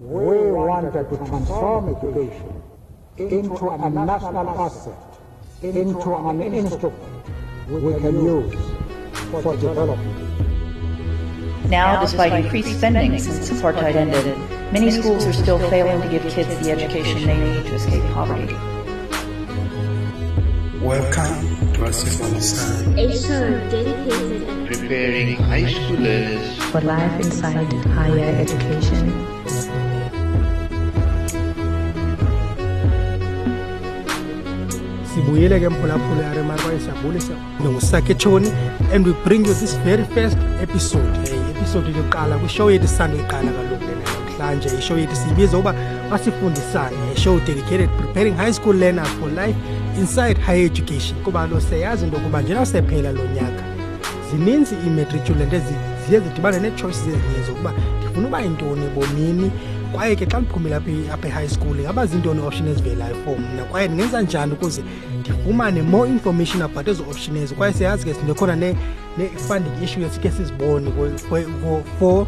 We wanted to transform education into a national asset, into an instrument we can use for development. Now, despite increased spending since apartheid ended, many schools are still failing to give kids the education they need to escape poverty. Welcome to Asifundisane. A show dedicated and preparing high schoolers for life inside higher education. Sibuyele ke mphulaphula yaremar kwaye siyabulisa ndingusake tshoni and we bring you this very first episode. Episode yokuqala kwishow yethu sisandoyiqala kaloku lena namhlanje. Ishow yethu siyibiza uba masifundisane show dedicated preparing high school learners for life inside higher education. Kuba lo siyayazi into yokuba njena sephela lo nyaka zininzi ii-matriculant ziye zidibane nee-choices ezininzi zokuba ndifuna uba yintoni ebomini kwaye ke xa ndiphumile apha e-high school ngaba zintoni option ezivelayo for mna? Kwaye ndingenza njani ukuze ndifumane more information about ezo option ezo kwaye siyazi ke sindekhona ne-funding issue esike sizibone for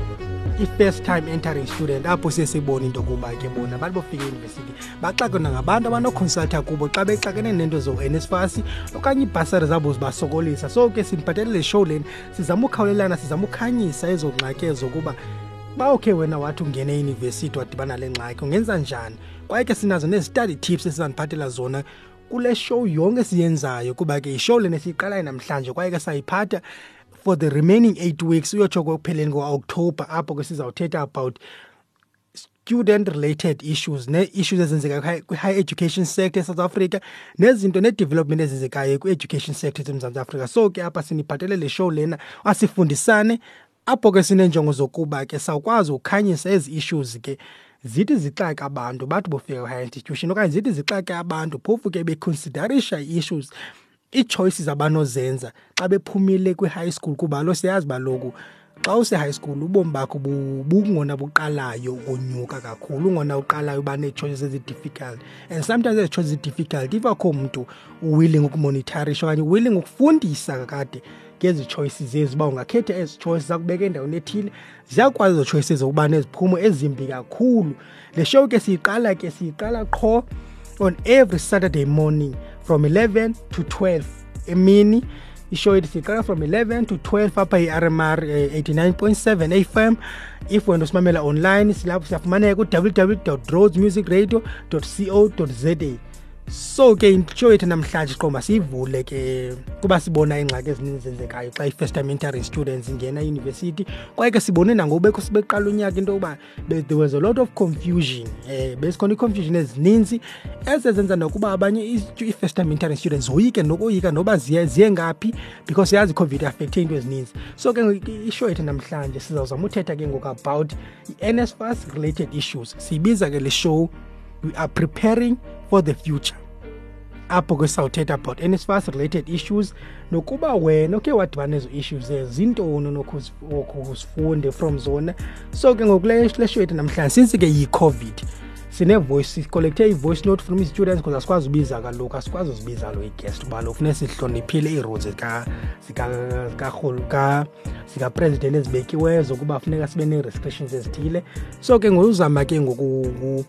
i-first time entering student apho siye sibone into yokuba ke bona abantu bofika eyunivesithi baxakwe nangabantu abanoconsulta kubo xa bexakene nento zo-nsfas okanye iibhasari zabo zibasokolisa. So ke sindiphathele le show leni sizama ukhawulelana sizama ukhanyisa ezo ngxaki ezo kuba bawukhe wena wathi ungene eyunivesithi wadibana le ngxaki ungenza njani? Kwaye ke sinazo nezi-study tips esizandiphathela zona kule show yonke siyenzayo kuba ke ishow lena siyiqalayo namhlanje kwaye ke sayiphatha for the remaining eight weeks uyotsho kokupheleni kwa-oktoba apho ke sizawuthetha about student related issues nee-issues ezenzekayo kwi-high education sector esouth africa nezinto nee-development ezenzekayo kwi-education sector esemzantsi afrika. So ke apha siniphathele le show lena asifundisane apho ke sineenjongo zokuba ke sawukwazi ukhanyisa ezi issues ke zithi zixake abantu bathi bofika kwi-higher institution okanye zithi zixake abantu phofu ke beconsiderisha ii-issues ii-choices abanozenza xa bephumile kwi-high school. Kuba kalo siyazi baloku xa use-high school ubomi bakho bungona buqalayo ukonyuka kakhulu ungona uqalayo uba nee-choices ezi-difficult and sometimes ezi choices ezi-difficult if akho mntu uwilling ukumonitarisha okanye uwilling ukufundisa kakade ngezi choices ezi uba ungakhetha ezi choices zakubeka endaweni ethile. Ziyakwazi ezo choices zokuba neziphumo ezimbi kakhulu. Le show ke siyiqala ke siyiqala qho on every saturday morning from 11 to 12 emini. Ishow yethu siyiqala from 11 to 12 apha i-rmr eh, 89.7 fm if wena usimamela online silapho siyafumaneka ku-www roads music radio co za so ke inshow yethu namhlanje qo masiyivule ke kuba sibona iingxaki ezininzi zenzekayo xa i-first time entering students ingena eyunivesithi. Kwaye ke sibone nangobekho sibeqala unyaka into yokuba there was a lot of confusion um bezikhona ii-confusion ezininzi ezezenza nokuba abanye i-first time entering students zoyike nokoyika noba ziye ziye ngaphi because yazi icovid affecthe into ezininzi. So ke ishow yethu namhlanje sizawuzama uthetha ke ngoku about i-nsfas related issues. Siyibiza ke le show we are preparing for the future. Apho ke sawuthetha about nsfas related issues nokuba wena okhe wadibana ezo issues ezo zintoni nokuzifunde from zona? So ke ngokule show yethu namhlanje since ke yi-covid sine-voice sicolecthe i-voice note from i-students because asikwazi ubiza kaloku asikwazi uzibiza lo i-guest uba lo funeka sihloniphile ii-rules zikapresident ezibekiweyo zokuba funeka sibe nee-restrictions ezithile. So ke ngozama ke ngoku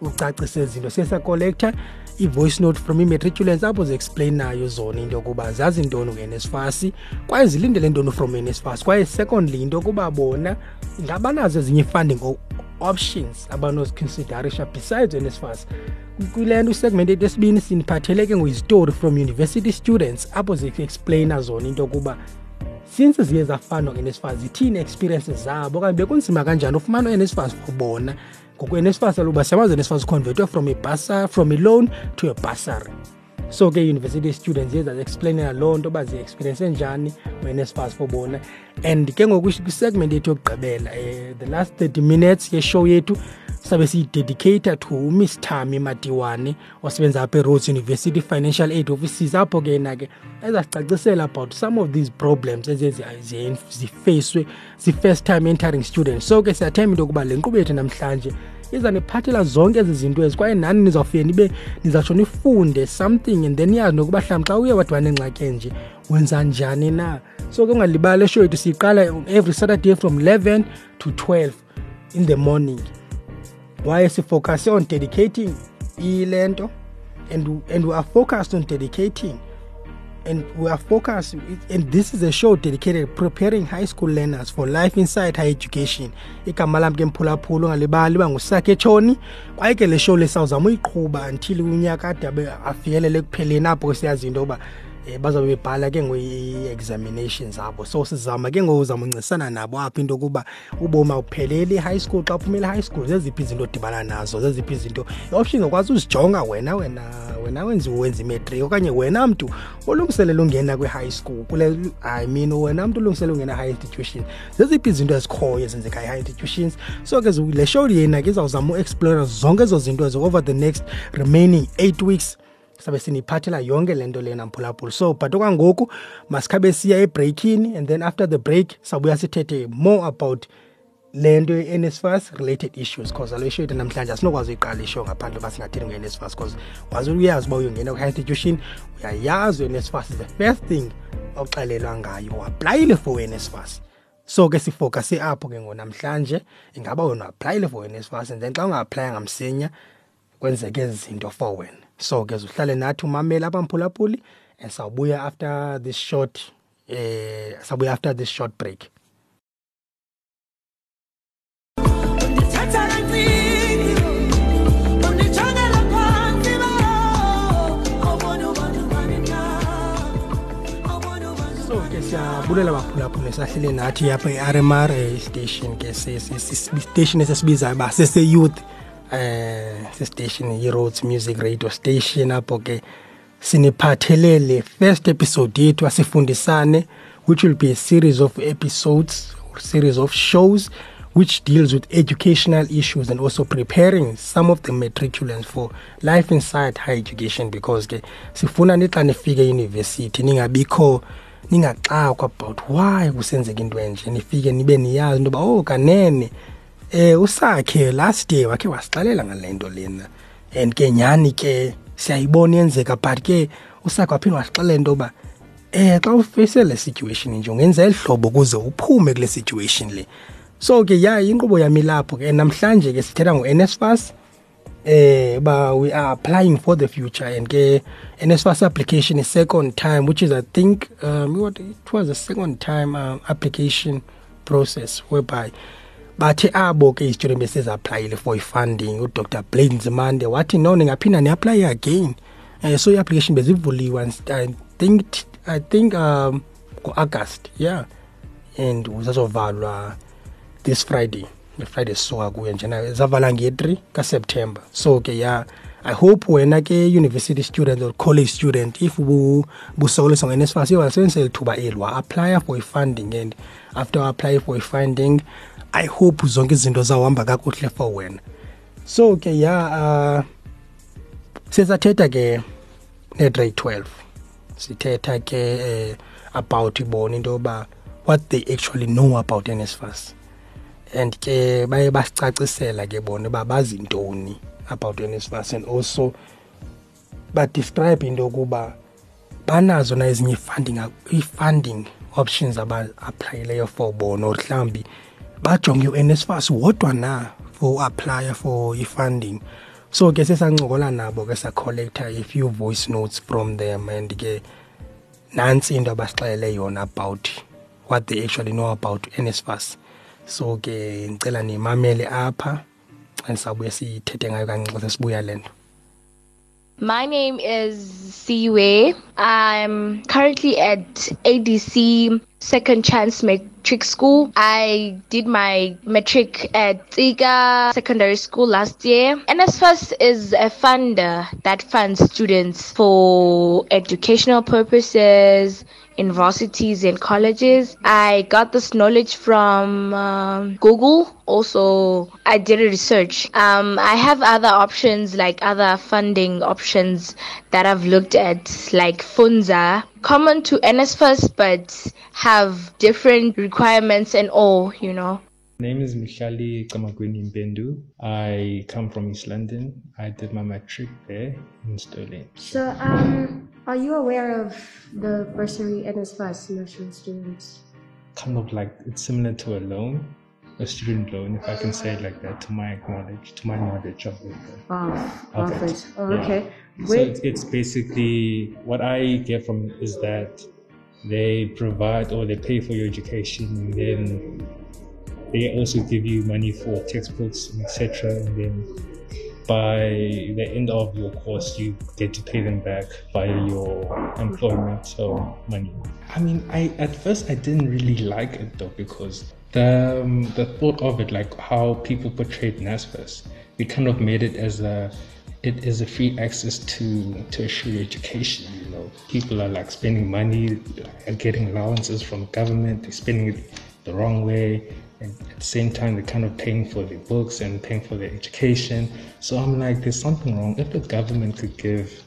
ucacisa izinto siye sacollecta i-voice note from i-matriculants apho ziexpleyinayo zona into yokuba zazi ntoni nge-nsfas kwaye zilindele ntoni from nsfas kwaye secondly into yokuba bona ngabanazo ezinye i-funding options abanoziconsiderisha besides nsfas kule nto isegment ethu esibini siniphathele ke ngoyizitori from university students apho zi-expleyina zona into yokuba since ziye zafundwa nge-nsfas zithini experiences zabo okanye bekunzima kanjani ufumana u-nsfas kubona ngoku enesfas aloba siyamazi enesfas convertwe from ibasar from iloan to a so ke university students ziye zaziexplainela loo nto uba zi-experience njani we-nsfas for bona. And ke ngoku kwisegment yethu yokugqibela um the last 30 minutes yeshow yethu sabe siyidedicata to umiss tami matiwane osebenza apha eroads university financial aid offices. Apho ke yena ke ezasicacisela about some of these problems eziye zifacwe zi-first time entering students. So ke siyathemba into yokuba le nkqubo yethu namhlanje iza niphathela zonke ezi zinto ezi kwaye nani nizawufike nibe nizawutsho nifunde something and then yazi nokuba mhlawumbi xa uye wadibana nengxaki enje wenza njani na? So ke ungalibali eshow yethu siyiqala every saturday from 11 to 12 in the morning. Waye sifocuse on dedicating ile nto and and we are focused on dedicating and we are focused and this is a show dedicated preparing high school learners for life inside higher education. Igama lami ke mphulaphula ungalibali uba ngusakhe tshoni. Kwaye ke le show lesawuzama uyiqhuba until unyaka ade afikelele ekupheleni apho siyazi into yoba um bazabe bebhala ke ngoyi-examination zabo so sizama ke ngozama uncintisana nabo apho into yokuba ubomi awupheleli e-high school xa uphumele high school. Zeziphi izinto odibana nazo? Zeziphi izinto? I-option ngokwazi uzijonga wena wena wena wenziwe wenza imetric okanye wena mntu olungiselela ungena kwi-high school. Kule i mean wena mntu olungiselela ungena high institution. Zeziphi izinto ezikhoyo ezenzeka i-high institutions? So ke le show yena ke izawuzama uexplora zonke ezo zinto ezo over the next remaining eight weeks sabe siniphathela yonke lento lena mphulaphula so but okwangoku masikhabe siya ebreakini and then after the break sabuya sithethe more about le nto ye-nsfas related issues because alo isho yethu namhlanje asinokwazi uyiqala isho ngaphandle uba singathini nge-nsfas because wazi uyazi uba uyongena kwi-high institution uyayazi u-nsfas is the first thing oxelelwa ngayo uaplayile for u-nsfas so ke sifokase apho ke ngonamhlanje ingaba wena uaplayile for u-nsfas and then xa unga-aplayanga msinya kwenzeke ezi zinto for wena. So ke uhlale nathi umamela abamphulaphuli and sawubuya after this short eh sabuya after this short break. So ke siyabulela baphulaphula sahlele nathi apha e-rmr eh, station ke station esesibizayo uba sese-youth. Eh sestation yi-Rhodes music radio station apho ke siniphathele le first episode yethu asifundisane which will be a series of episodes or series of shows which deals with educational issues and also preparing some of the matriculants for life inside higher education. Because ke sifuna nixa nifike eyunivesithi ningabikho ningaxakwa about why kusenzeka into enje nifike nibe niyazi into yoba oh kanene eh usakhe last year wakhe wasixelela ngale nto lena. And ke nyhani ke siyayibona yenzeka but ke usakhe waphinde wasixelela into yoba eh xa ufeyise le situation nje ungenza eli hlobo ukuze uphume kule situation le. So ke ya inkqubo yami lapho ke namhlanje ke sithetha ngo-nsfas eh ba we are applying for the future and ke NSFAS application is second time which is i think um what it was a second time um, application process whereby bathe abo ke i-student besezaplayile for i-funding udr. Blade nzimande wathi no ningaphinda ni-aplaye again. Um so i-application bezivuliwe i think i think um ngo-august yeah. And zazovalwa this friday friday sisuka kuyo njena zavala nge-3 kaseptember. So ke ya i hope wena ke university student or college student if busokoliswa nge-nsfas iyowasebenzisa eli thuba eli wa-aplya for i-funding and after apply for i-funding i hope zonke izinto zawuhamba kakuhle for wena. So ke ya uh, sesathetha ke ne-grade 12 sithetha ke uh, about ibona into yoba what they actually know about nsfas and ke baye basicacisela ke bona uba bazi ntoni about nsfas and also badescribe into yokuba banazo na ezinye i-funding i-funding options aba-aplayileyo for bona or mhlawumbi bajonge u-nsfas wodwa na for uaplya for i-funding? So ke sesancokola nabo ke sacollecta a few voice notes from them and ke nantsi into abasixelele yona about what they actually know about nsfas so ke ngicela nimamele apha andisawubuye sithethe ngayo kancinci sesibuya le nto My name is Siwe. I'm currently at ADC Second Chance Matric School. I did my matric at Tsiga Secondary School last year. NSFAS is a funder that funds students for educational purposes, in varsities and colleges. I got this knowledge from um, Google. Also, I did a research. Um, I have other options, like other funding options that I've looked at, like Funza, common to NSFAS, but have different requirements and all, you know. My name is Michali Kamagwini Mbendu. I come from East London. I did my matric there in Stirling. So, um, are you aware of the bursary NSFAS nursery students? Kind of like it's similar to a loan. a student loan, if I can say it like that, to my knowledge, to my knowledge of it. Of, Of of it, it. Oh, yeah. okay. So it's, it's basically what I get from is that they provide or they pay for your education and then they also give you money for textbooks etc. And then by the end of your course, you get to pay them back via your employment or money. I mean, I at first I didn't really like it though because the um, the thought of it, like how people portrayed NSFAS, it kind of made it as a it is a free access to tertiary education. You know, people are like spending money, like, getting allowances from government. They're spending it the wrong way, and at the same time, they're kind of paying for their books and paying for their education. So I'm like, there's something wrong. If the government could give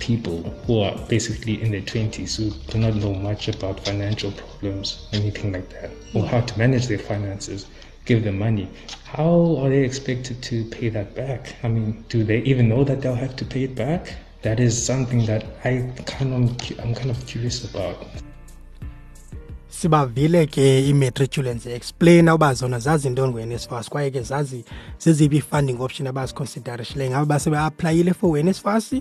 people who are basically in their 20s who do not know much about financial problems, anything like that, or how to manage their finances, give them money. How are they expected to pay that back? I mean, do they even know that they'll have to pay it back? That is something that I kind of I'm kind of curious about. Sibavile ke i-matriculants explain uba zona zazi ntoni ngu-nsfas kwaye ke zazi zeziphi i-funding option abaziconsiderishileyo ngaba basebeaplayile for u-nsfas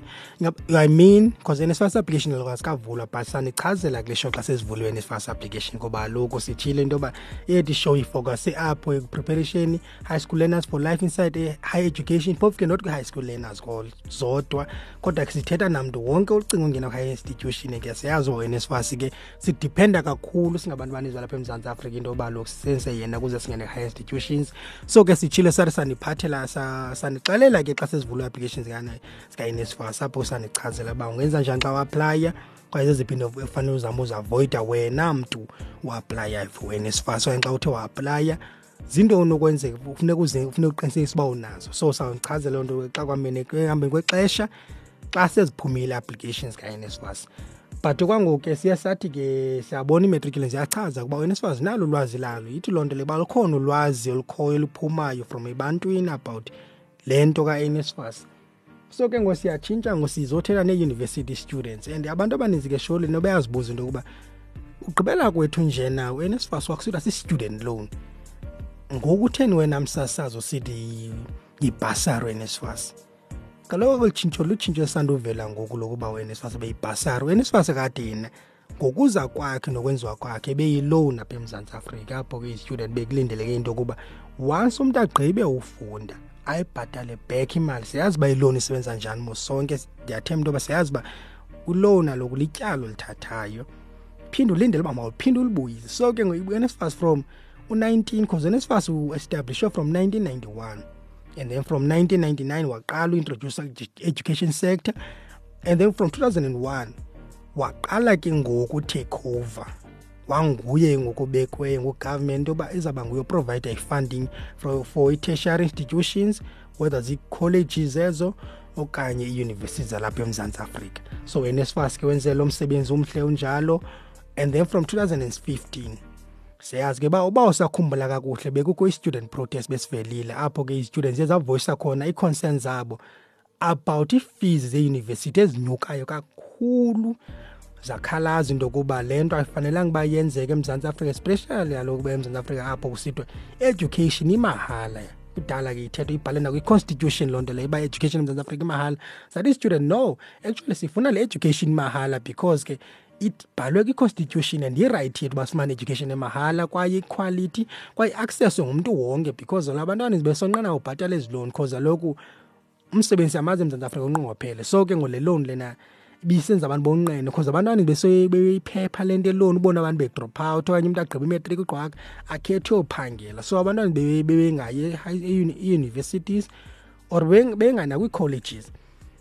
i mean because nsfas application kaloku azikavulwa but sanichazela kule show xa sezivulwe nsfas application ngoba kaloku sitshile into yoba iyethi show ifocuse apho ekupreparation high school learners for life inside i-high education phofu ke not kwi-high school learners ko zodwa. Kodwa ke sithetha namntu wonke ucinga ungena kwi-high institution ke siyazi o-nsfas ke sidiphenda kakhulu singabantu banizwa lapha emzantsi afrika into yoba loku senze yena ukuze singene high institutions. So ke sitshile sathi saniphathela sa- sanixelela ke xa sezivulwa applications zika-nsfas apho sanichazela uba ungenza njani xa uaplaya kwaye zeziphi into efanele uzama uzavoida wena mntu uaplaya for nsfas okanye xa uthe waaplaya zintoni okwenzeka funeka uze- funeka uqinisekise uba unazo. So sawuchazela loo nto xa kwamene ehambeni kwexesha xa seziphumile applications ka-nsfas but okwangoku ke siye sathi ke siyabona imatriculants iyachaza ukuba uNSFAS nalo ulwazi lalo. Yithi loo nto le uba lukhona ulwazi olukhoyo oluphumayo from ebantwini about le nto ka-NSFAS so ke ngosiyatshintsha ngosizothetha nee-university students and abantu abaninzi ke sholi nobayazibuza into yokuba ugqibela kwethu njena uNSFAS wakusithiwa si-student loan. Ngokutheni wena msasazo sithi yibhasari uNSFAS kaloku olu tshintsho lutshintsho esanduvela ngoku lokuba uNSFAS beyibhasari uNSFAS kade yena ngokuza kwakhe nokwenziwa kwakhe beyiloan apha emzantsi afrika. Apho ke i-student bekulindeleke into yokuba once umntu agqibe ufunda ayibhatale back imali. Siyazi uba iloan isebenza njani mosonke ndiyathemba into yoba siyazi uba uloan aloku lityalo olithathayo phinde ulindele uba mawuphinde ulibuyise. So ke uNSFAS from u-19 because uNSFAS u-establishwe from 1991 and then from 1999 waqala uintroduce education sector. And then from 2001 waqala ke ngoku take over wanguye ngokubekwe ngugovernment yoba izawuba nguye provide i-funding for, for i-tertiary institutions whether zii-colleges ezo okanye iiyunivesithi zalapha emzantsi afrika. So uNSFAS ke wenze lo msebenzi umhle unjalo. And then from 2015 siyazi ke uba uba usakhumbula kakuhle bekukho i-student protest besivelile apho ke i-students ezavoyisa khona ii-concerns zabo about ii-fees zeeyunivesithi ezinyukayo kakhulu. Zakhalaza into yokuba le nto ayifanelanga uba yenzeke emzantsi afrika especially kaloku uba emzantsi afrika apho kusithiwa education imahala. Kudala ke ithetho ibhale nakwi-constitution loo nto leyo uba education emzantsi afrika imahala. Zathi i-student no actually sifuna le education mahala because ke ibhalwe kwi-constitution and irayithi yethu uba sifumane education emahala kwaye iquality kwaye i-access ngumntu wonke because zona abantwana besonqena ubhatala ezi loan because kaloku umsebenzi yamazi emzantsi afrika unqongophele. So ke ngole loan lena ibisenza abantu bonqene because abantwana beyiphepha le nto eloni ubona abantu bedrop out okanye umntu agqiba imetric ugqwaka akhethe uyophangela so abantwana bebengayi ii-universities or bengaya nakwi-colleges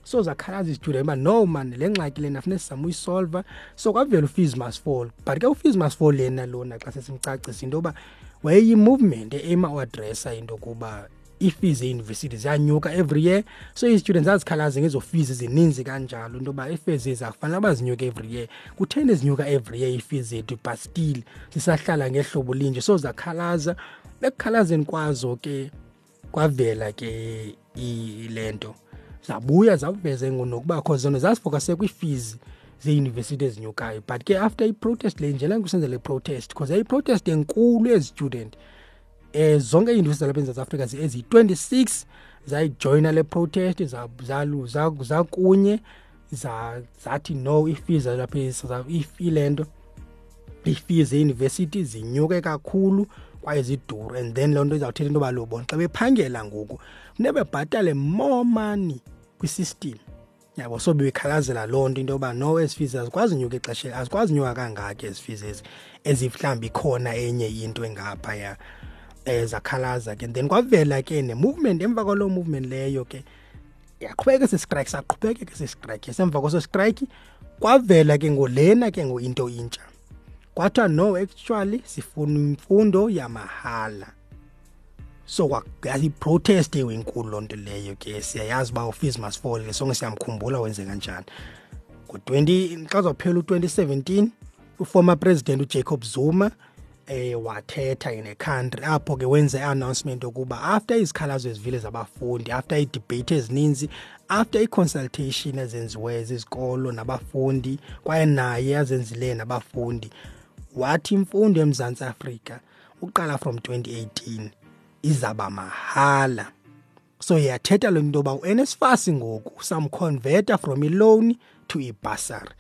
so zakhalaza izitudent uba no man le ngxaki lena funeka sizame uyisolva so kwavela ufees must fall but ke ufees must fall yena lona xa sesimcacisa into yoba wayeyi-movement ema uadressa into yokuba ii-fees eyunivesithi ziyanyuka every year. So izitudents zazikhalaza ngezo fees zininzi kanjalo into yoba ii-fees ezi akufanele uba zinyuke every year. Kutheni zinyuka every year ii-fees zethu but still sisahlala ngehlobo linje so zakhalaza. Ekukhalazeni kwazo ke kwavela ke le nto. Zabuya zaveze nokuba kho zona zazifokase kwii-fees zeeyunivesithi ezinyukayo. But ke after iprotest le njela kusenza le protest because yayiprotest enkulu ezi-student eh zonke iiyunivesithi zalapha eMzantsi Afrika eziyi-26 zayijoyina le protest za- zalu- za- zakunye za- zathi no ifees lapha ile nto ii-fees eyunivesithi zinyuke kakhulu kwaye ziduru. And then loo nto izawuthetha into yoba lo bona xa bephangela ngoku funeke bebhatale more money kwisystem. Yabo so bekhalazela loo nto into yoba no ezi fees azikwazi unyuka ixesha azikwazi unyuka kangaka ezi fees ezi ezimhlawumbi ikhona enye into engaphaya um zakhalaza ke. Then kwavela ke ne-movement emva kwaloo movement leyo ke yaqhubeka esi strike saqhubekeka esi strike semva kweso strike kwavela ke ngolena ke ngointo intsha. Kwathiwa no actually sifuna imfundo yamahala. So kwa- iprotest ewenkulu loo nto leyo ke? Siyayazi uba ufees must fall ke sonke siyamkhumbula wenzeka njani ngo-20 xa uzawuphela u-2017 uformer president ujacob zuma eh wathetha in a country apho ke wenza i-announcement yokuba after izikhalazo ezivile zabafundi after ii-debate ezininzi after i-consultation ezenziweyo zizikolo nabafundi kwaye naye azenzileyo nabafundi wathi imfundo emzantsi afrika uqala from 2018 izaba mahala. So yathetha loo nto yoba u-nsfas ngoku samconverta from i-loan to ibasary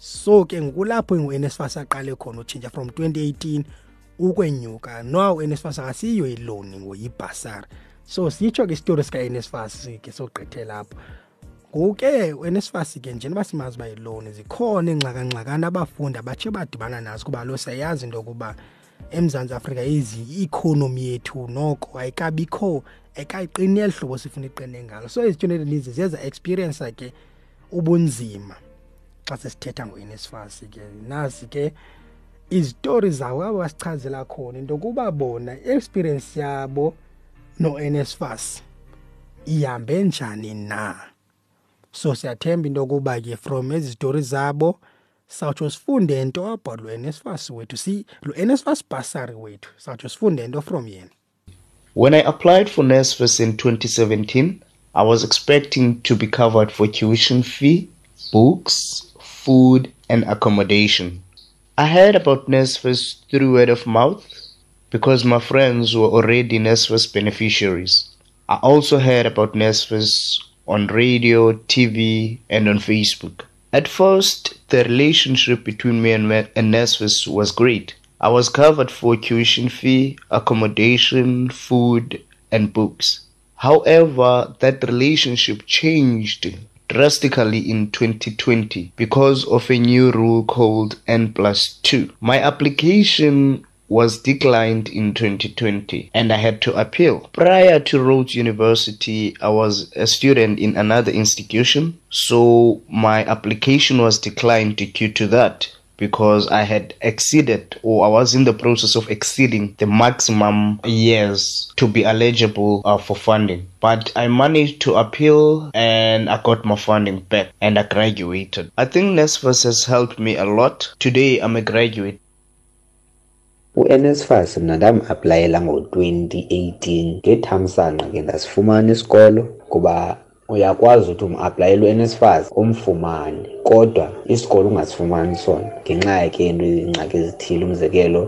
so ke ngokulapho ingu-nsfas aqale khona utshintsha from 2018 ukwenyuka no u-nsfas akasiyiyo iloni ngoyibhasari so sitsho ke isitori sika-nsfas ke sogqithela apho ngoku ke u-nsfas ke njengoba simazi uba yiloni zikhona iingxakangxakana abafundi abatshe badibana nazo kuba lo siyayazi into yokuba emzantsi afrika izi i-ikhonomi yethu noko ayikabikho ayikayiqini eli hlobo sifuna iqine ngalo. So izityoneli ezininzi ziye za-experiensa ke ubunzima xa sesithetha ngo-nsfas ke. Nazi ke izitori zawo abo basichazela khona into yokuba bona i-experience yabo no-nsfas ihambe njani na. So siyathemba into yokuba ke from ezi zitori zabo sawutsho sifunde nto about lo nsfas wethu si lo nsfas basary wethu sawutsho sifunde nto from yena When I applied for NSFAS in 2017, I was expecting to be covered for tuition fee, books, food, and accommodation. I heard about NSFAS through word of mouth because my friends were already NSFAS beneficiaries. I also heard about NSFAS on radio, TV, and on Facebook. At first, the relationship between me and, and NSFAS was great. I was covered for tuition fee, accommodation, food, and books. However, that relationship changed drastically in 2020 because of a new rule called N plus 2. My application was declined in 2020 and I had to appeal. Prior to Rhodes University, I was a student in another institution, so my application was declined due to that because I had exceeded or I was in the process of exceeding the maximum years to be eligible uh, for funding. But I managed to appeal and I got my funding back and I graduated. I think NSFAS has helped me a lot. Today I'm a graduate. U-nsfas mna ndam-aplayela ngo-2018 ngethamsanqa ke ndasifumana isikolo kuba uyakwazi ukuthi um-aplayele u-nsfas umfumane kodwa isikolo ungasifumani sona ngenxa yakhe into iingxaki ezithile umzekelo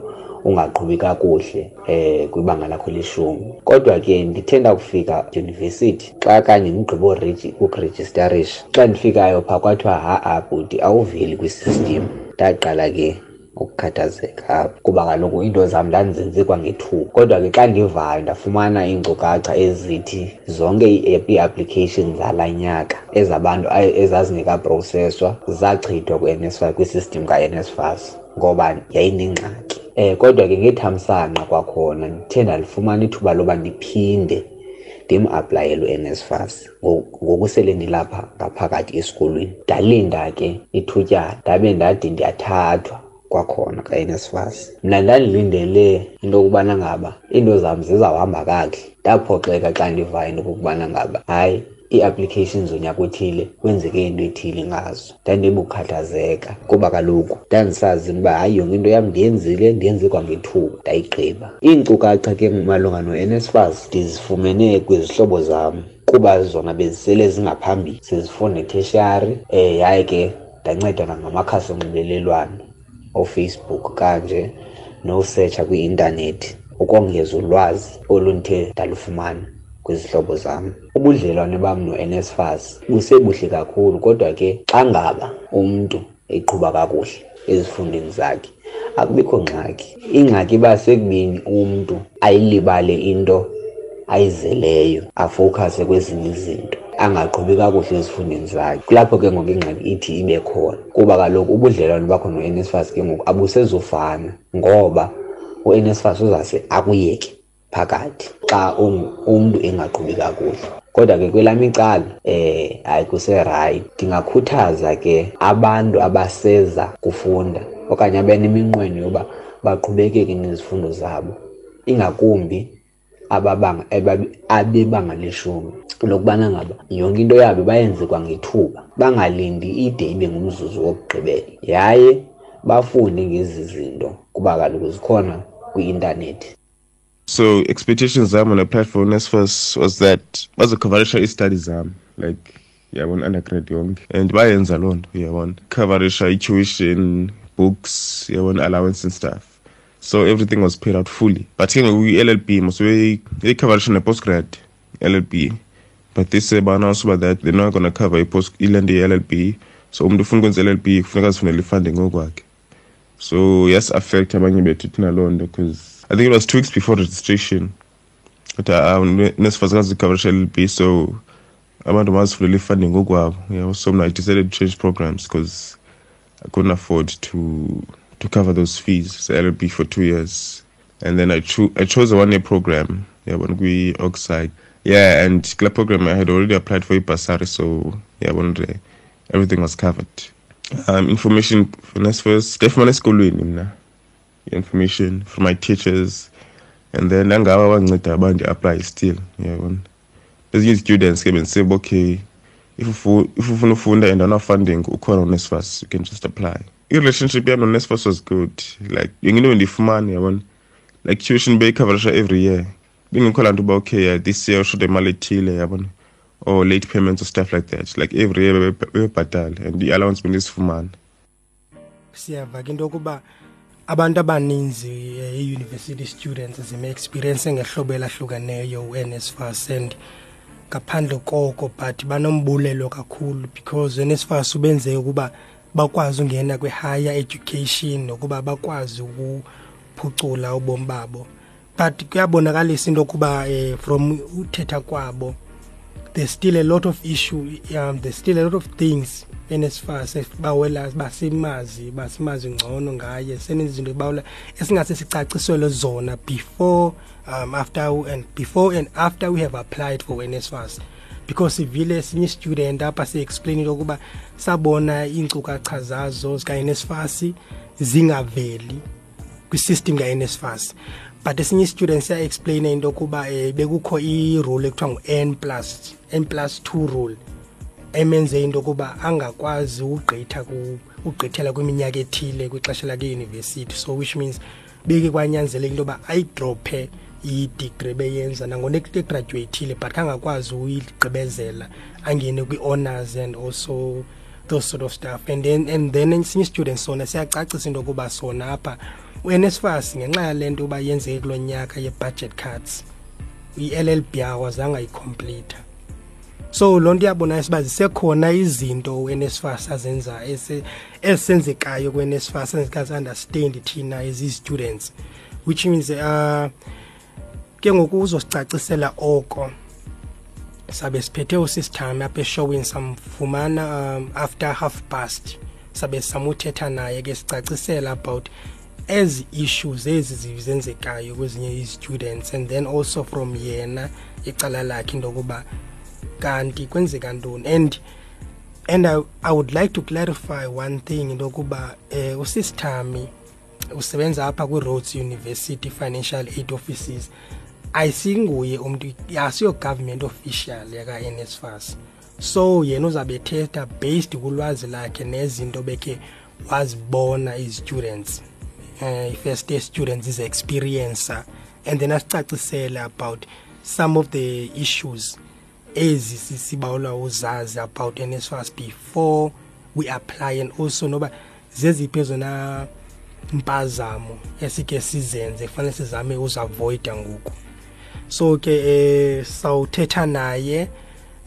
ungaqhubi kakuhle eh kwibanga lakho leshumi. Kodwa ke ndithe ndakufika dyunivesithi xa kanye ndigqiba ureji- ukurejistarisha xa ndifikayo phaa kwathiwa ha-a bhuti awuveli kwisystem ndaqala ke ukukhathazeka apho kuba kaloku iinto zam ndandizenze kwangethuba kodwa ke xa ndivayo ndafumana iinkcukacha ezithi zonke ii- ii-applications zala nyaka ezabantu ezazingekaproseswa zachithwa kwi-nsfas kwisystem ka-nsfas ngoba yayinengxaki. Um kodwa ke ngethamsanqa kwakhona ndithe ndalifumana ithuba loba ndiphinde ndimaplayela u-nsfas ngoku sele ndilapha ngaphakathi esikolweni. Ndalinda ke ithutyana ndabe ndade ndiyathathwa kwakhona ka-nsfas mna ndandilindele into yokubana ngaba iinto zam zizawuhamba kakuhle. Ndaphoxeka xa ndiva into okokubana ngaba hayi ii-applications zonyaka othile kwenzeke into ethile ngazo. Ndandibukhathazeka kuba kaloku ndandisazi uba hayi yonke into yam ndiyenzile ndiyenze kwangethuba ndayigqiba. Iinkcukacha ke malunga no-nsfas ndizifumene kwizihlobo zam kuba zona bezisele zingaphambili sezifunde tertiary um yaye ke ndancedwa nangamakhasi onxibelelwano ofacebook kanje nosetsha kwi-intanethi ukongeza ulwazi olunithe ndalufumana kwizihlobo zami ubudlelwane bam no-nsfas busebuhle kakhulu kodwa ke xa ngaba umntu eqhuba kakuhle ezifundweni zakhe akubikho ngxaki. Ingxaki iba sekubini umntu ayilibale into ayizeleyo afowukhase kwezinye izinto. Angaqhubi kakuhle ezifundweni zakhe. Kulapho ke ngoku ingxaki ithi ibe khona kuba kaloku ubudlelwane bakho no-nsfas ke ngoku abusezofana ngoba u-nsfas uzase akuyeke phakathi xa umntu engaqhubi kakuhle. Kodwa ke kwelam icala eh hayi kuserayithi ndingakhuthaza ke abantu abaseza kufunda okanye abaneminqweno yoba baqhubekeke nezifundo zabo ingakumbi ababanga abebanga leshumi. Lokubana ngaba yonke into yabo bayenze kwangethuba bangalindi ide ibe ngumzuzu wokugqibela yaye bafunde ngezi zinto kuba kaloku zikhona kwi-intanethi So expectations zam on applied for NSFAS was that bazokhavarisha i-study zam like yabona undergrad yonke and bayenza loo nto yabona khavarisha i-tuition books yabona allowance and stuff so everything was paid out fully but ke ngoku i-llb mos beyikhavarisha ne-postgrad llb but this say ba-announce uba that they're not gonna cover i-post ilento ye-llb so umntu ufuna ukwenza i-llb kufuneka azifunele ifunding ngokwakhe so yes affect abanye bethu thina loo nto because I think it was two weeks before registration. But um, nesifazikazi coverage LB, so abantu mazifulela ifunding ngokwabo. Yeah, so I decided to change programs because I couldn't afford to to cover those fees. so llb for two years, and then I cho- I chose a one year program. Yeah, when we Oxide. Yeah, and club program I had already applied for Ipasari, so yeah, one day everything was covered. Um, information for first, definitely school in information from my teachers. And then nangaba banceda abantu apply still yabona ezinye students ke bendisebe okay if ufuna ufunda and ana funding ukhona uNSFAS you can just apply. I-relationship yam no-NSFAS was good like yonke into bendiyifumana yabona like tuition beyicoverisha every year bengekho laa nto uba okay yeah, this year ushuda imali ethile yabona or late payments or stuff like that. Like every year bebebhatale and i-allowance bendizifumana siyava ke into yokuba abantu abaninzi e-university students zime-experience ngehlobo elahlukeneyo u-nsfas and ngaphandle koko but banombulelo kakhulu because uNSFAS ubenze ukuba bakwazi ungena kwi-higher education nokuba bakwazi ukuphucula ubomi babo. But kuyabonakalisa into yokuba um from uthetha kwabo there's still a lot of issue um, there's still a lot of things enesifas bawela basimazi basimazi ngcono ngaye senezinto bawula esingase sicaciselwe zona before um, after and before and after we have applied for NSFAS because sivile esinye student apha si-explainile ukuba sabona iinkcukacha zazo zika-NSFAS zingaveli kwisystem ka-NSFAS but esinye student siya-explaina into yokuba um bekukho i-rule ekuthiwa ngu-n plus n plus two rule emenze into yokuba angakwazi ugqitha ugqithela kwiminyaka ethile kwixesha lakeyunivesithi so which means beke kwanyanzeleka into yoba ayidrophe idigri beyenza nangona egraduathile but kangakwazi uyigqibezela angene kwi-honors and also those sort of stuff. And then, and then esinye student sona siyacacisa into yokuba sona apha uNSFAS ngenxa lento bayenze kulonyaka ye budget cuts iLLB wazange ayicomplete so lonto yabona isibazi sekhona izinto uNSFAS azenza ese esenzekayo kuNSFAS esikazi understand thina as students which means uh ke ngokuzosicacisela oko. Sabe siphethe usisithami apha eshowini samfumana um, after half past sabe samuthetha naye ke sicacisela about ezi issues ezi zenzekayo kwezinye i-students and then also from yena icala lakhe into yokuba kanti kwenzeka ntoni? And and I, I would like to clarify one thing into yokuba um usisithami usebenza apha kwi-roads university financial aid offices. Ayisinguye umntu asiyo-government official yaka-nsfas so yena uzawube thetha based kulwazi lakhe nezinto bekhe wazibona i-students uh, first year students is-experiencer and then asicacisele about some of the issues ezi sisibawula uzazi about NSFAS before we apply and also noba zeziphi ezona impazamo esike sizenze kufanele sizame uziavoida ngoku. So ke eh sawuthetha naye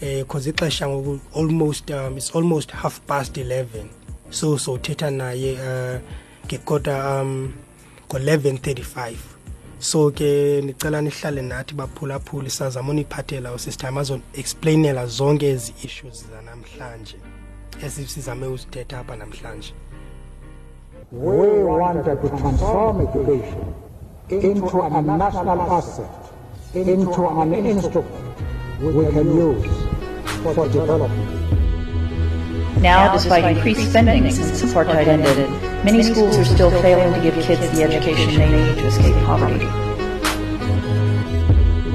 eh because ixesha ngoku almost um, it's almost half past 11 so sowuthetha naye uh ngekota um ngo-11:35 so ke nicela nihlale nathi baphulaphuli sazama uniphathela usisitime azoexplainela zonke ezi issues zanamhlanje esisizame uzithetha apha namhlanje. We wanted to transform education into a national asset, into an instrument we can use for development. Now, despite increased spending since apartheid ended, many schools are still failing to give kids the education they need to escape poverty.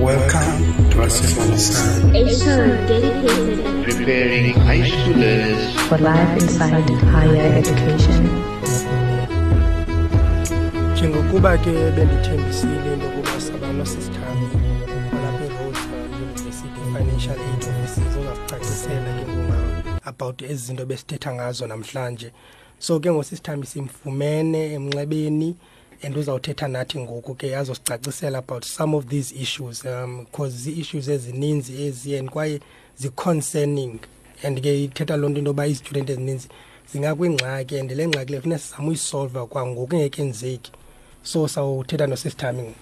Welcome to Asifundisane. A show dedicated preparing high schoolers for life inside higher education. njengokuba ke bendithembisile into yokuba sabana sisithami kwalapha eroadtown university financial aid offices ozasicacisela ke nguma about ezi zinto besithetha ngazo namhlanje so ke ngosisithami simfumene emnxebeni and uzawuthetha nathi ngoku ke azosicacisela about some of these issues um because zii-issues ezininzi ezi and kwaye zi-concerning. And ke ithetha loo nto into yoba izitudent ezininzi zingakwingxaki and le ngxaki le funeka sizame uyisolva kwangoku engekenzeki so sawuthetha nosisithami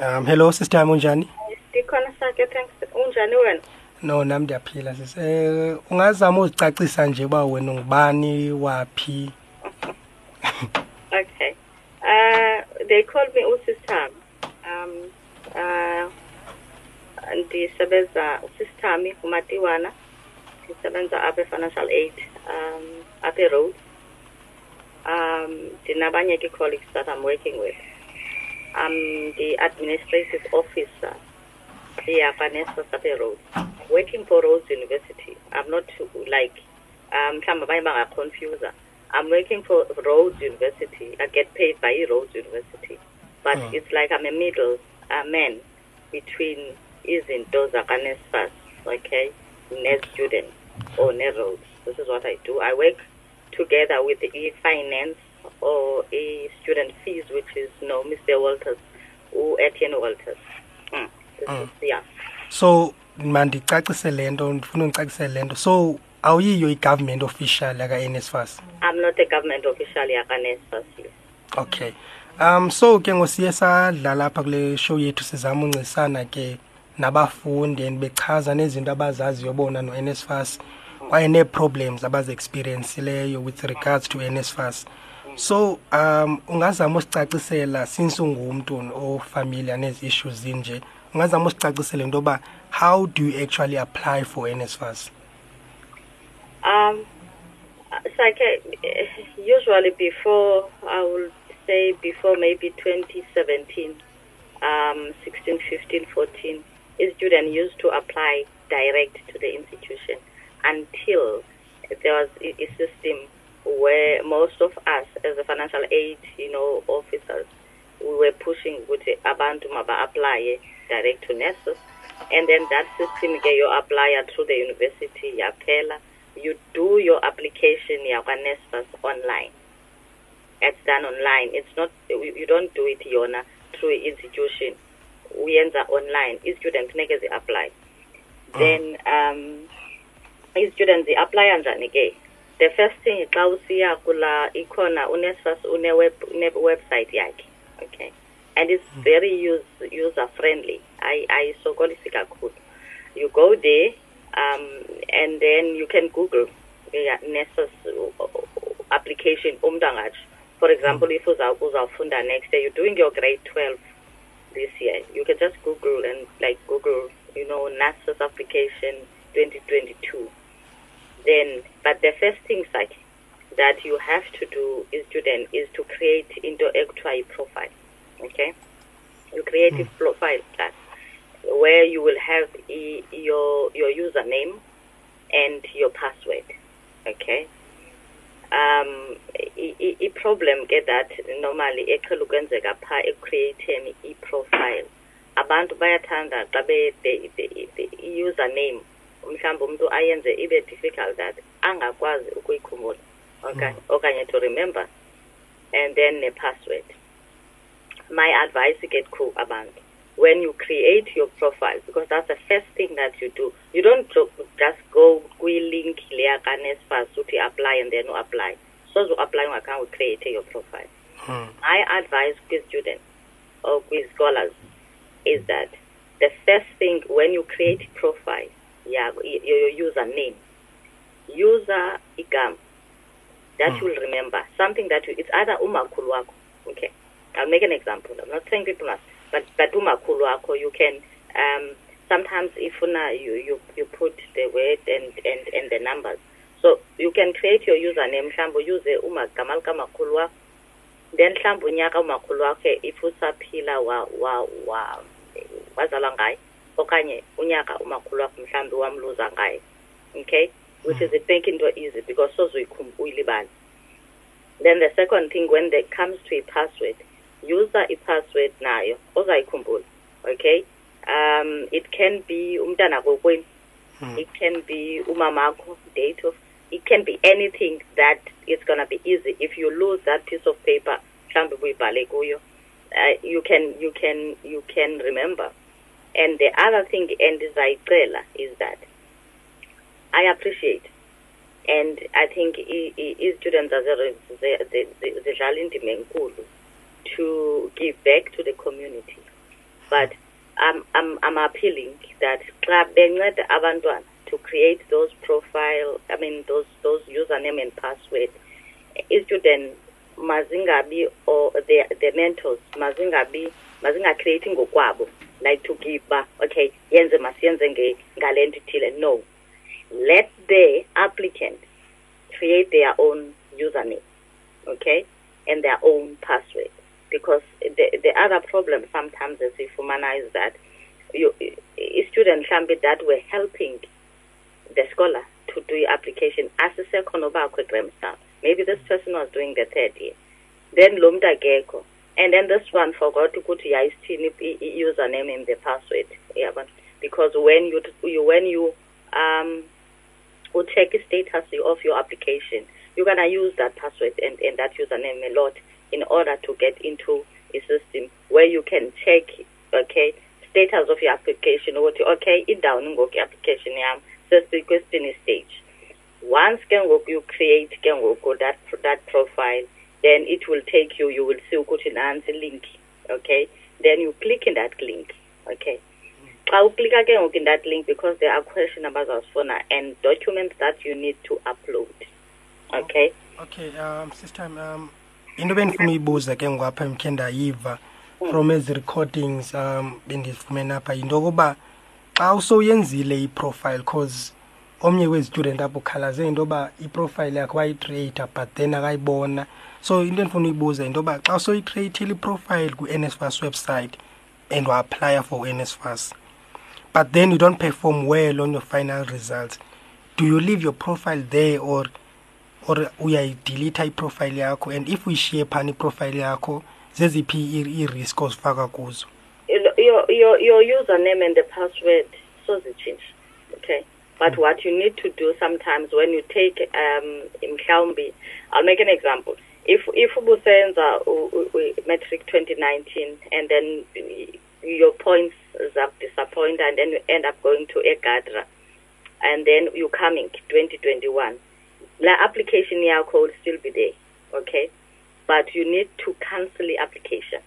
um hello sisithami unjani? Ndikhona sakhe thanks. Unjani wena? No nam ndiyaphila sis. Um ungazama uzicacisa nje uba wena ungubani waphi? Okay. Uh they call me usisithami um uh ndisebenza usisithami umatiwana ndisebenza apha e-financial aid um apha e-road um ndinabanye ke colleagues that i'm working with. I'm the administrative officer here Vanessa Sape Road working for Rhodes University i'm not like um mhlawumbi abanye bangaconfusa i'm working for Rhodes University i get paid by Rhodes University but Oh. it's like i'm a middle uh, man between izinto zakaNSFAS okay ne-students or ne-Rhodes this is what i do i work together with the e-finance or e-student fees, which is no Mr. Walters, or Etienne Walters. Mm. This Mm. is, yeah. so mandicacise le nto ndifuna undicacise le nto so awuyiyo i-government official yaka-nsfas I'm not a government official yakaNSFAS. okay um so ke ngosiye sadlala apha kule show yethu sizama uncisana ke nabafundi and bechaza nezinto abazaziyo bona no-nsfas kwaye nee-problems abazi-experiensileyo with regards to nsfas so um ungazama usicacisela since ungumntu ofamiliar nezi issues zinje ungazama usicacisele into yoba how do you actually apply for nsfas Um, usually before, I will say before maybe 2017, um, 16, 15, 14, a student used to apply direct to the institution until there was a, a system where most of us as a financial aid, you know, officers, we were pushing with abantu maba apply direct to nurses. And then that system ke you apply through the university yaphela you do your application yakwa-NSFAS online. It's done online. It's not you don't do it yona through institution. Uyenza online. I-student ngeke zi-apply. Then um i-students zi-apply njani ke? The first thing xa usiya kula ikhona uNSFAS une web une website yakhe. Okay. And it's very use, user friendly. I I sokolisi kakhulu. You go there um, and then you can Google yeah, NESOS uh, application umuntu angatsho. For example, if uza- uzawufunda next year, you're doing your grade 12 this year, you can just Google and like Google, you know, NASA's application 2022. Then, but the first thing things like that you have to do is student is to create into actual profile. Okay, you create a profile class where you will have i- your your username and your password. Okay. Um, i- i- i- problem get that normally eqhela ukwenzeka pha ecreating i-profile abantu bayathanda xa the, the, the username mhlawumbe umuntu ayenze ibe difficult that angakwazi ukuyikhumbula okay. Okanye to remember. And then ne-password my advice ke ku abantu when you create your profile because that's the first thing that you do. You don't just go kwi-link leya kanesfas uthi apply and then uapply soze uapply ungakhange ucreate your profile. Hmm. My advice kwi-students or kwi-scholars is that the first thing when you create profile yeah, y- your username user igama that you'll remember something that you, it's either umakhulu wakho okay? I'll make an example. I'm not saying people must but but umakhulu wakho you can um sometimes if una you, you you put the word and and and the numbers. So you can create your username mhlawumbe use umagama likamakhulu wakho then mhlawumbe unyaka umakhulu wakho if usaphila wa wa wa wazalwa ngaye okanye unyaka umakhulu wakho mhlawumbe wamluza ngaye okay which is a make into easy because soze uyilibale then the second thing when it comes to a password user i-password nayo ozayikhumbula okay? Um it can be umntana kokwenu it can be umamakho date of it can be anything that is going to be easy. If you lose that piece of paper mhlawumbe buyibhale kuyo uh, you can you can you can remember. And the other thing and endizayicela is that i appreciate. And i think ze- ze- ze- zidlala indima to give back to the community. But I'm, I'm, I'm appealing that abantwana to create those profile I mean those those username and password i-student mazingabi or the, the mentors mazingabi mazinga-create ngokwabo like to give ba okay yenze masiyenze ngale nto ithile no let the applicant create their own username okay and their own password. Because the, the other problem sometimes esifumana is that. You, i-student mhlawumbi that were helping the scholar to do i-application asisekho nobakho egrahamstown maybe this person was doing the third year. Then lo mntu akekho and then this one forgot to i- i- username and the password. Yabona because when you, you when you um will check the status of your application. You're going to use that password and, and that username a lot in order to get into a system where you can check okay status of your application ukuthi okay idown ngoku i-application yam sesikwesipini stage. Once ke ngoku you create ke ngoku that that profile then it will take you you will see ukuthi nansi link okay? Then you click in that link okay xa uklika ke ngoku in that link because there are question abazazifuna and documents that you need to upload. Okay? Okay um sister um into bendifuna uyibuza ke ngwapha mkhe ndayiva from ezi recordings um bendifumene apha yinto yokuba xa usowuyenzile iprofile cause omnye wezi-student apho ukhalaze into yoba iprofile yakhe wayicreata but then akayibona. So into endifuna uyibuza yinto yoba xa usowuyicreatile iprofile ku-nsfas website and wa-applya for nsfas but then you don't perform well on your final results. Do you leave your profile there or or uyayidelita iprofile yakho? And if uyishiye phana iprofile yakho zeziphi i- i-risk ozifaka kuzo? Your, your, your username and the password sozitshintsha okay? But what you need to do sometimes when you take um mhlawumbi i'll make an example. If if ubusenza matric 2019 and then your points are disappointed and then you end up going to egadra and then you coming 2021 la application yakho will still be there okay? But you need to cancel the application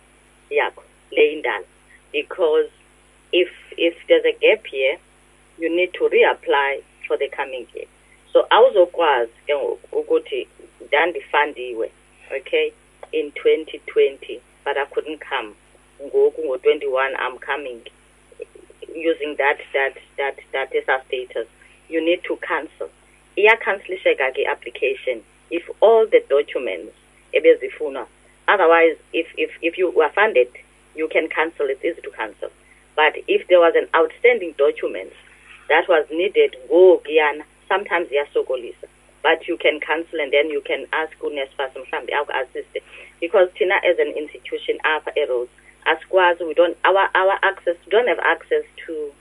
yakho le indala because if if there's a gap here you need to reapply for the coming year. So awuzokwazi ke ukuthi ndandifandiwe okay in 2020 but i couldn't come ngoku ngo-21 i'm coming using that that that that esa status. You need to cancel. Iyakhanselisheka ke application if all the documents ebezifunwa otherwise if if if you were funded you can cancel it's easy to cancel. But if there was an outstanding document that was needed go ngokuyana sometimes iyasokolisa. But you can cancel and then you can ask uNSFAS mhlawumbi aku-assiste because thina as an institution apha eRhodes asikwazi we don't our our access we don't have access to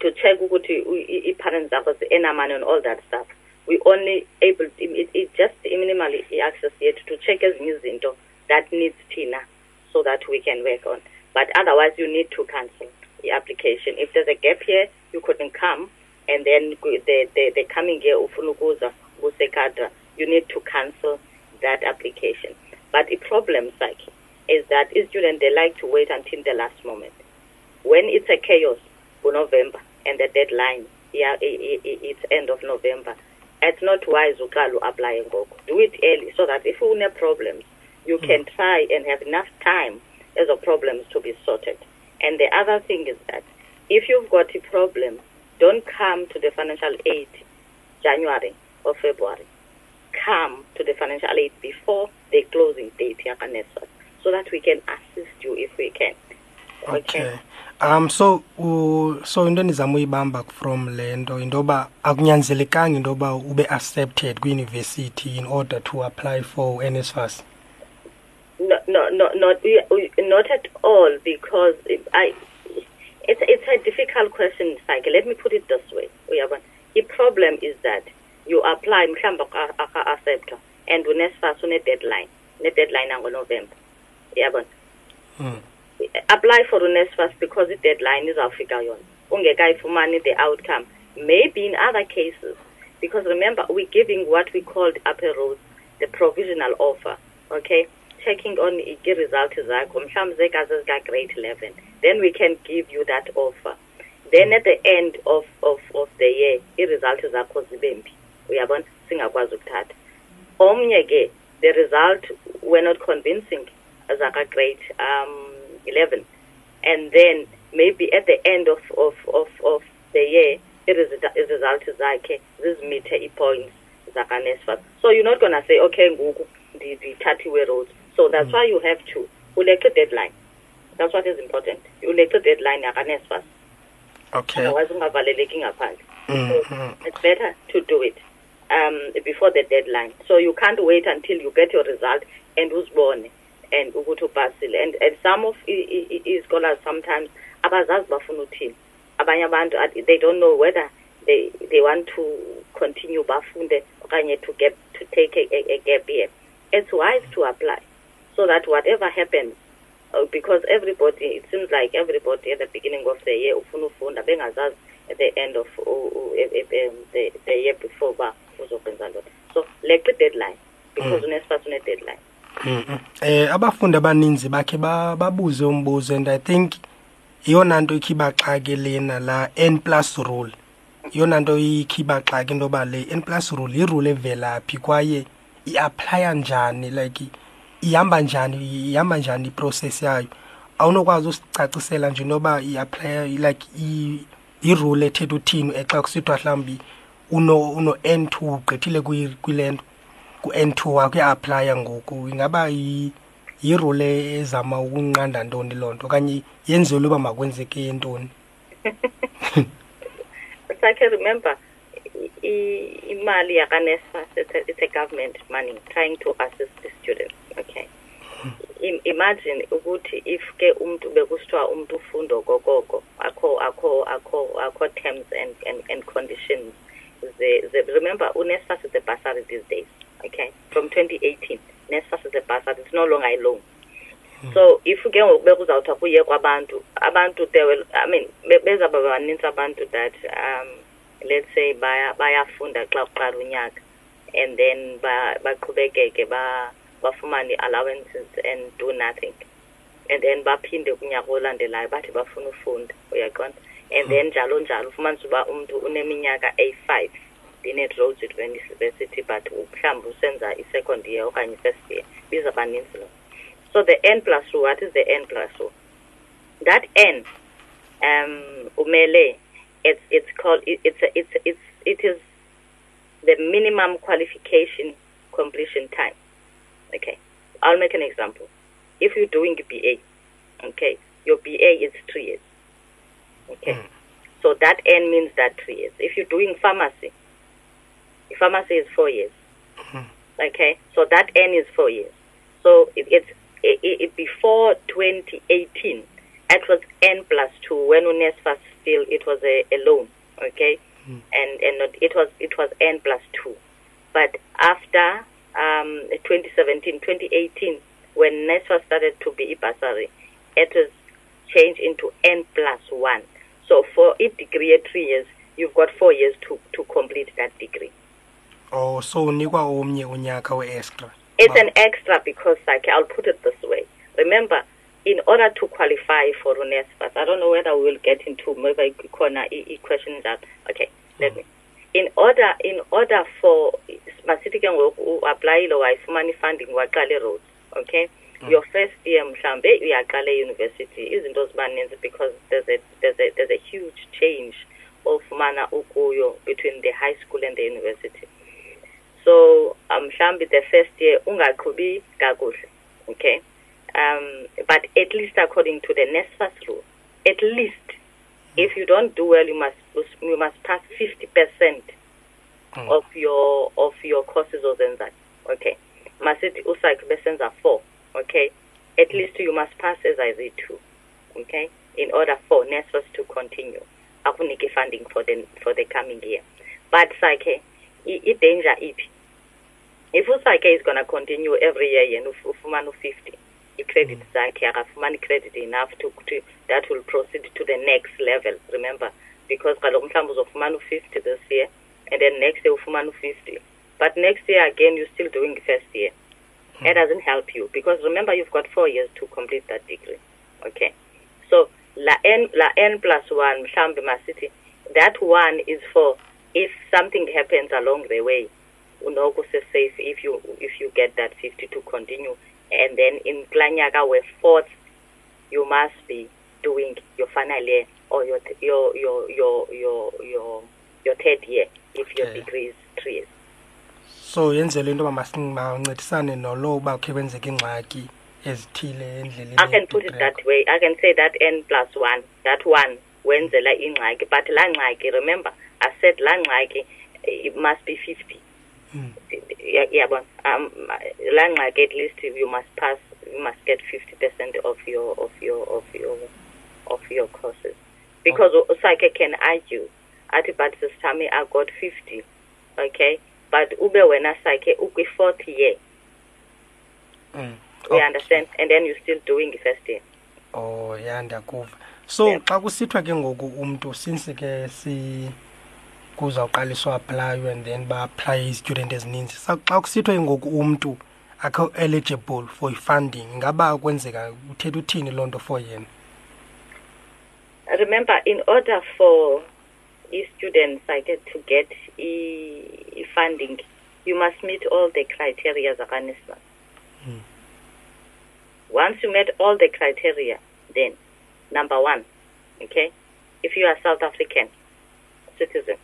to check u- i- i-parents zakho zi-enamani and all that stuff. We only able it, it just minimally access yet to check ezinye izinto that needs tina so that we can work on. But otherwise you need to cancel the application. If there's a gap here you couldn't come and then the, the, the coming year ufuna ukuza you need to cancel that application. But the problem like is that students they like to wait until the last moment. When it's a chaos for november and the deadline yeah it's end of november. It's not wise uqala apply ngoku do it early so that if une problems you hmm. can try and have enough time as a problems to be sorted. And the other thing is that if you've got a problem don't come to the financial aid january or february. Come to the financial aid before the closing date yakaNSFAS so that we can assist you if we can. Okay. Um so uh, so into uyibamba from le nto into yoba akunyanzelekanga into yoba ube accepted kwi-university in order to apply for nsfas no, no, no, not not at all because I it's it's a difficult question Psyche. let me put it this way the problem is that you apply mhlawumbe aka-acceptwa and uNSFAS une-deadline ne-deadline angonovember uyabona mm. apply for uNSFAS because i-deadline izawufika yona. Ungekayifumani the outcome. Maybe in other cases because remember we're giving what we called upper Rhodes the provisional offer okay? Checking on i-result zakho mhlawumbi zekaze zika-grade eleven. Then we can give you that offer. Then at the end of, of, of the year i-result zakho zibe mbi. Uyabona? Singakwazi ukuthatha. Omnye ke the result we're not convincing zaka-grade um, 11 and then maybe at the end of, of, of, of the year i-result zakhe zizimithe ii-points zakaNSFAS so you're not going to say okay ngoku ndithathiwe Rhodes so that's mm. why you have to ulethe deadline. That's what is important. Ulethe deadline yakaNSFAS okay. Otherwise ungavaleleki ngaphandle. So it's better to do it um, before the deadline. So you can't wait until you get your result and uzibone and ukuthi upasile and, and some of i-scholars sometimes abazazi bafuna uthini. Abanye abantu they don't know whether they they want to continue bafunde okanye to get to take a, a, a gap year. It's wise to apply. So that whatever happens uh, because everybody it seems like everybody at the beginning of the year ufuna ufunda bengazazi at the end of uh, uh, um, the, the year before ba uzokwenza ntoni so leqa i-deadline because mm. uNSFAS une-deadline Mm -mm. Eh abafundi abaninzi bakhe babuze umbuzo and I think iyona nto ikhibaxake lena la n plus rule iyona nto ikhibaxake into yoba le n plus rule yirule evelaphi kwaye iaplaya njani like ihamba njani ihamba njani iprocess yayo awunokwazi usicacisela nje intoba iaplaya like irule ethetha uthini exa kusithiwa mhlawumbi uno uno n two ugqithile kwile nto ku-n two wakho uya-aplya ngoku. Ingaba yirule ezama ukunqanda ntoni loo nto? Okanye yenziwe uba makwenzeke ntoni sakhe remember imali yakanesfas it's a government money trying to assist the students okay? Imagine ukuthi if ke umuntu bekusithiwa umuntu ufunda okokoko akho akho akho akho terms and, and, and conditions the, the, remember unesfas is a bursary these days. Okay from 2018 nesfas is a bursary it's no longer a loan mm. so if ke ngoku bekuzawuthiwa kuye kwabantu abantu they will i mean bezaba baninzi abantu that um let's say bayafunda xa kuqala unyaka and then baqhubekeke ba bafumane allowances and do nothing. And then baphinde kunyaka olandelayo bathi bafuna ufunda uyaqonda? And then njalo njalo ufumanisa uba umntu uneminyaka eyi-five. Roads university but mhlawumbi usenza i-second year okanye i-first year. Biza baninzi lo so the n plus two what is the n plus two? That n um umele it's it's called it's a, it's it's it is the minimum qualification completion time. Okay i'll make an example. If you're doing ba okay your ba is three years. Okay mm. so that n means that three years. If you're doing pharmacy pharmacy is four years. Mm. okay? So that n is four years. So it, it's it, it, before 2018 it was n plus two. When uNSFAS still it was a, a loan okay? And and not, it was it was n plus two, but after um, 2017, 2018, when NSFAS started to be a bursary, it was changed into n plus one. So for a degree at three years, you've got four years to to complete that degree. Oh so unikwa omnye unyaka we-extra It's an extra because, like, I'll put it this way. Remember, in order to qualify for uNSFAS, I don't know whether we'll get into maybe corner e question that. Okay, let hmm. me. In order, in order for masithi ke ngoku uaplayile money funding waqala Rhodes okay hmm. your first year mhlambe uyaqala euniversity izinto ziba ninzi because there's a, there's a, there's a huge change ofumana ukuyo between the high school and the university so um, mhlambi the first year ungaqhubi kakuhle okay? Um, but at least according to the NSFAS rule at least if you don't do well you must you must pass 50 percent of your of your courses ozenzayo okay? Masithi usakhe besenza four okay? At least you must pass as ezize two okay? In order for NSFAS to continue. Akunike funding for the for the coming year. But sakhe i-danger iphi if usakhe is going to continue every year yena uf- ufumana u-50 i-credit mm. zakhe akafumani credit enough to, to that will proceed to the next level remember? Because kaloku mhlawumbi uzofumana u-50 this year and then next year ufumana u-50 but next year again you're still doing first year. Hmm. That doesn't help you because remember you've got four years to complete that degree okay? So la n la n plus one mhlambi masithi that one is for if something happens along the way unoko safe if you if you get that 50 to continue and then in klanyaka we fourth you must be doing your final year or your your your your your your your third year if your degree is three years so yenzela into yoba mancedisane nolowo uba khe kwenzeka iingxaki ezithile endleleni I can put it that way. I can say that n plus one, that one wenzela ingxaki. But laa ngxaki, remember, I said laa ngxaki, it must be 50. Yeah, yeah, but um, laa ngxaki at least you must pass, you must get 50% of your of your of your of your courses. Because usake can argue, athi but this time I got 50, okay? But ube wena sakhe ukwi fourth year. Mm. You understand? And then you're still doing first year. oh ya ndiyakuva so xa kusithiwa ke ngoku umntu since ke si kuzawuqaliswa aplaywe and then ba-aplaye izitudent ezininzi. Xa kusithiwa ke ngoku umntu akho eligible for i-funding ingaba kwenzeka uthetha uthini loo nto for yena? Remember in order for students I get to get e funding you must meet all the criteria zakaNSFAS hmm. once you met all the criteria then number one okay if you are South African citizen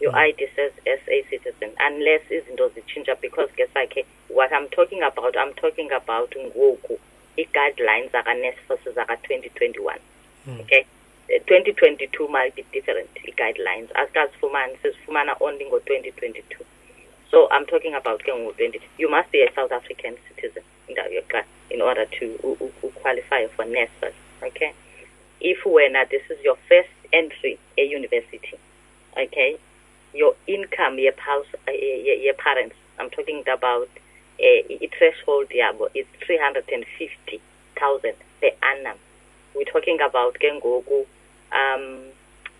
your ID says SA citizen unless izinto zitshintsha because guess what I'm talking about I'm talking about ngoku i-guidelines zakaNSFAS zaka 2021 okay? Uh, 2022 might be different i-guidelines. Asikazifumani sizifumana only ngo-2022 so i'm talking about ke ngo-20 you must be a south african citizen indawo yokuqala in order to u- u- u- qualify for NSFAS okay? If wena this is your first entry e-university okay your income ye-house ye-parents i'm talking about uh, i-threshold yabo is 350000 per annum. We're talking about ke um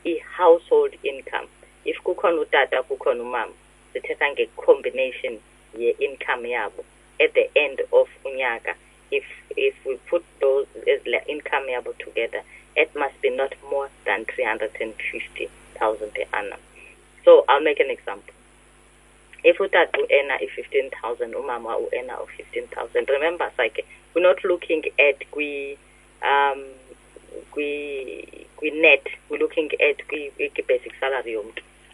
i-household income. If kukhona utata kukhona umama sithetha nge-combination ye-income yabo. At the end of unyaka if if we put those income yabo together it must be not more than 350000 per annum so i'll make an example. If utata u-ena i-15000 umama u-ena u-15000 remember sake we're not looking at kwi um kwi kwi net we're looking at kwi basic salary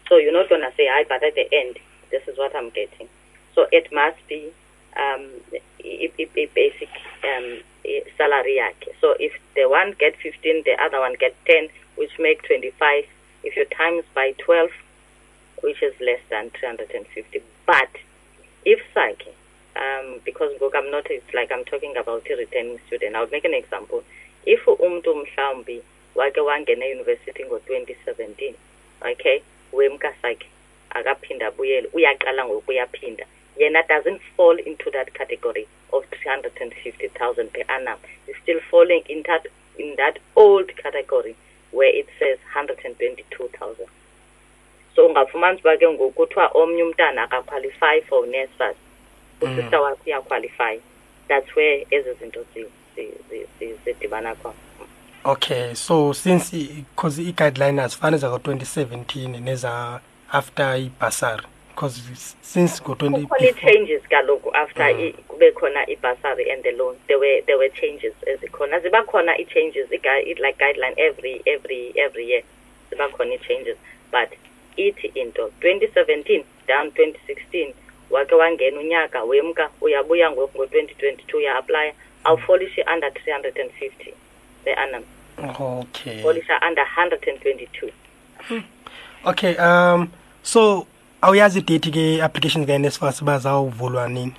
so you're not gonna say hi but at the end this is what i'm getting. So it must be um i, i, i basic um i- salary so if the one get 15 the other one get 10 which make 25 if you times by 12 which is less than 350 but if Saki, um, because look, I'm not, it's like I'm talking about a returning student. I'll make an example. If umntu mhlawumbi wake wangena university ngo-2017, okay, wemkasakhe akaphinda abuyele uyaqala ngoku yena doesn't fall into that category of 350,000 per annum is still falling in that in that old category where it says 122,000 so ungafumani uba ke ngoku kuthiwa omnye umntana akaqualify for NSFAS usister wakho uyaqualify. That's where ezi zinto zi- zi- zi- zi- zidibana khona. Okay so since because i-guideline azifani zaka-2017 neza after ibhasari because since ngo-20 kukhona ii-changes kaloku after i- kube khona ibasary and the loan. There were there were changes ezikhona. Ziba khona ii-changes like guideline every every every year. Ziba khona ii-changes but ithi into 2017 down 2016 wake wangena unyaka wemka uyabuya ngoku ngo-2022 uya-aplya awufolishe under 350 per annum. Okay. Folisha under 122 okay um so awuyazi idate ke application ka-nsfas uba zawuvulwa nini?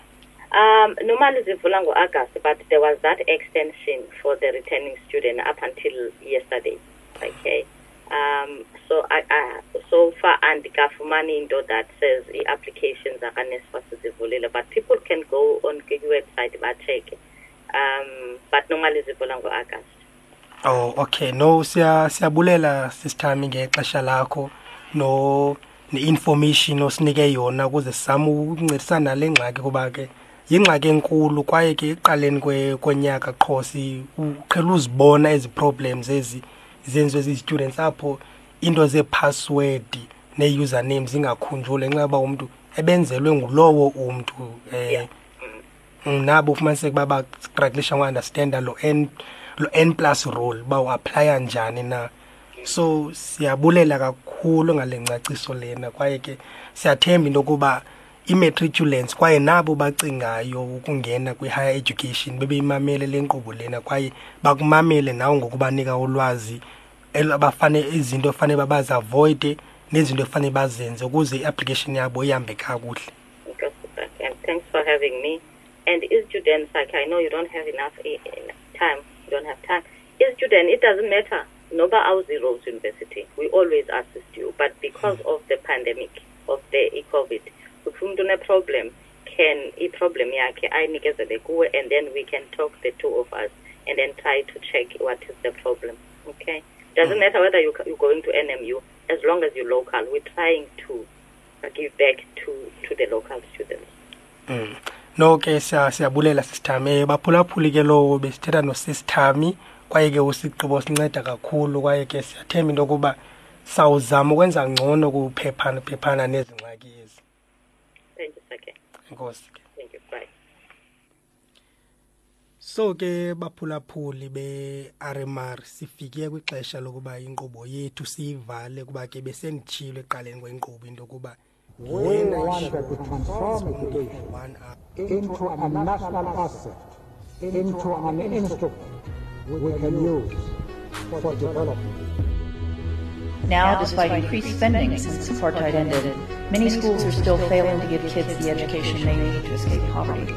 Um, normally zivula ngo-August, but there was that extension for the returning student up until yesterday. Okay. Um, so I, I so far andikafumani into that says i-applications akaNSFAS zivulile, but people can go on the website bacheke. Um, but normally zivula ngo-August. oh okay no siya siyabulela sisithami ngexesha lakho no ne-information osinike yona ukuze sizame ukuncedisana nale ngxaki kuba ke yingxaki enkulu kwaye ke ekuqaleni kwe- konyaka qho si- uqhela uzibona ezi problems ezi zenziwe zi-students apho into zeephasiwedi nee-username zingakhunjuli ngenxa yoba umntu ebenzelwe ngulowo umntu um nabo ufumaniseke uba bastruglisha ngounderstanda lo n lo n plus role uba uaplya njani na. So siyabulela kakhulu ngale ngcaciso lena kwaye ke siyathemba into yokuba i-matriculants kwaye nabo bacingayo ukungena kwi-higher education bebeyimamele le nkqubo lena kwaye bakumamele nawe ngokubanika ulwazi el- abafane izinto efanele babaziavoyide nezinto efanele bazenze ukuze i-application yabo ihambe kakuhle Because of that. And thanks for having me. And is students like I know you don't have enough i- enough time. You don't have time. Is student it doesn't matter. Noba Aussie Rose University. We always assist you. But because of the pandemic of the COVID, if umuntu une-problem can i-problem yakhe ayinikezele kuwe and then we can talk the two of us and then try to check what is the problem. Okay? Doesn't matter whether you, you're going to NMU, as long as you're local, we're trying to uh, give back to, to the local students. Mm. no ke siya- siyabulela sisithami um baphulaphuli ke lowo besithetha nosisithami kwaye ke usigqibo sinceda kakhulu kwaye ke siyathemba into yokuba sawuzama ukwenza ngcono kuphephana phephana nezi ngxaki ezi Thank you, Sake. enkosi ke Thank you. Bye. so ke baphulaphuli be-rmr sifike kwixesha lokuba inkqubo yethu siyivale kuba ke besenditshilo ekuqaleni kwenkqubo into yokuba We wanted to transform education into a national asset, into an instrument we can use for development. Now, despite increased spending since apartheid ended, many schools are still failing to give kids the education they need to escape poverty.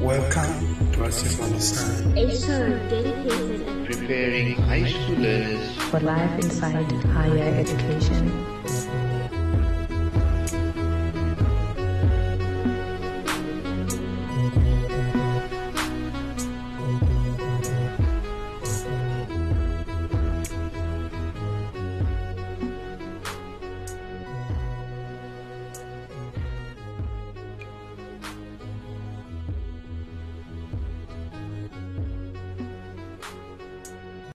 Welcome to Asifundisane. A show dedicated Preparing high school learners for life inside higher education.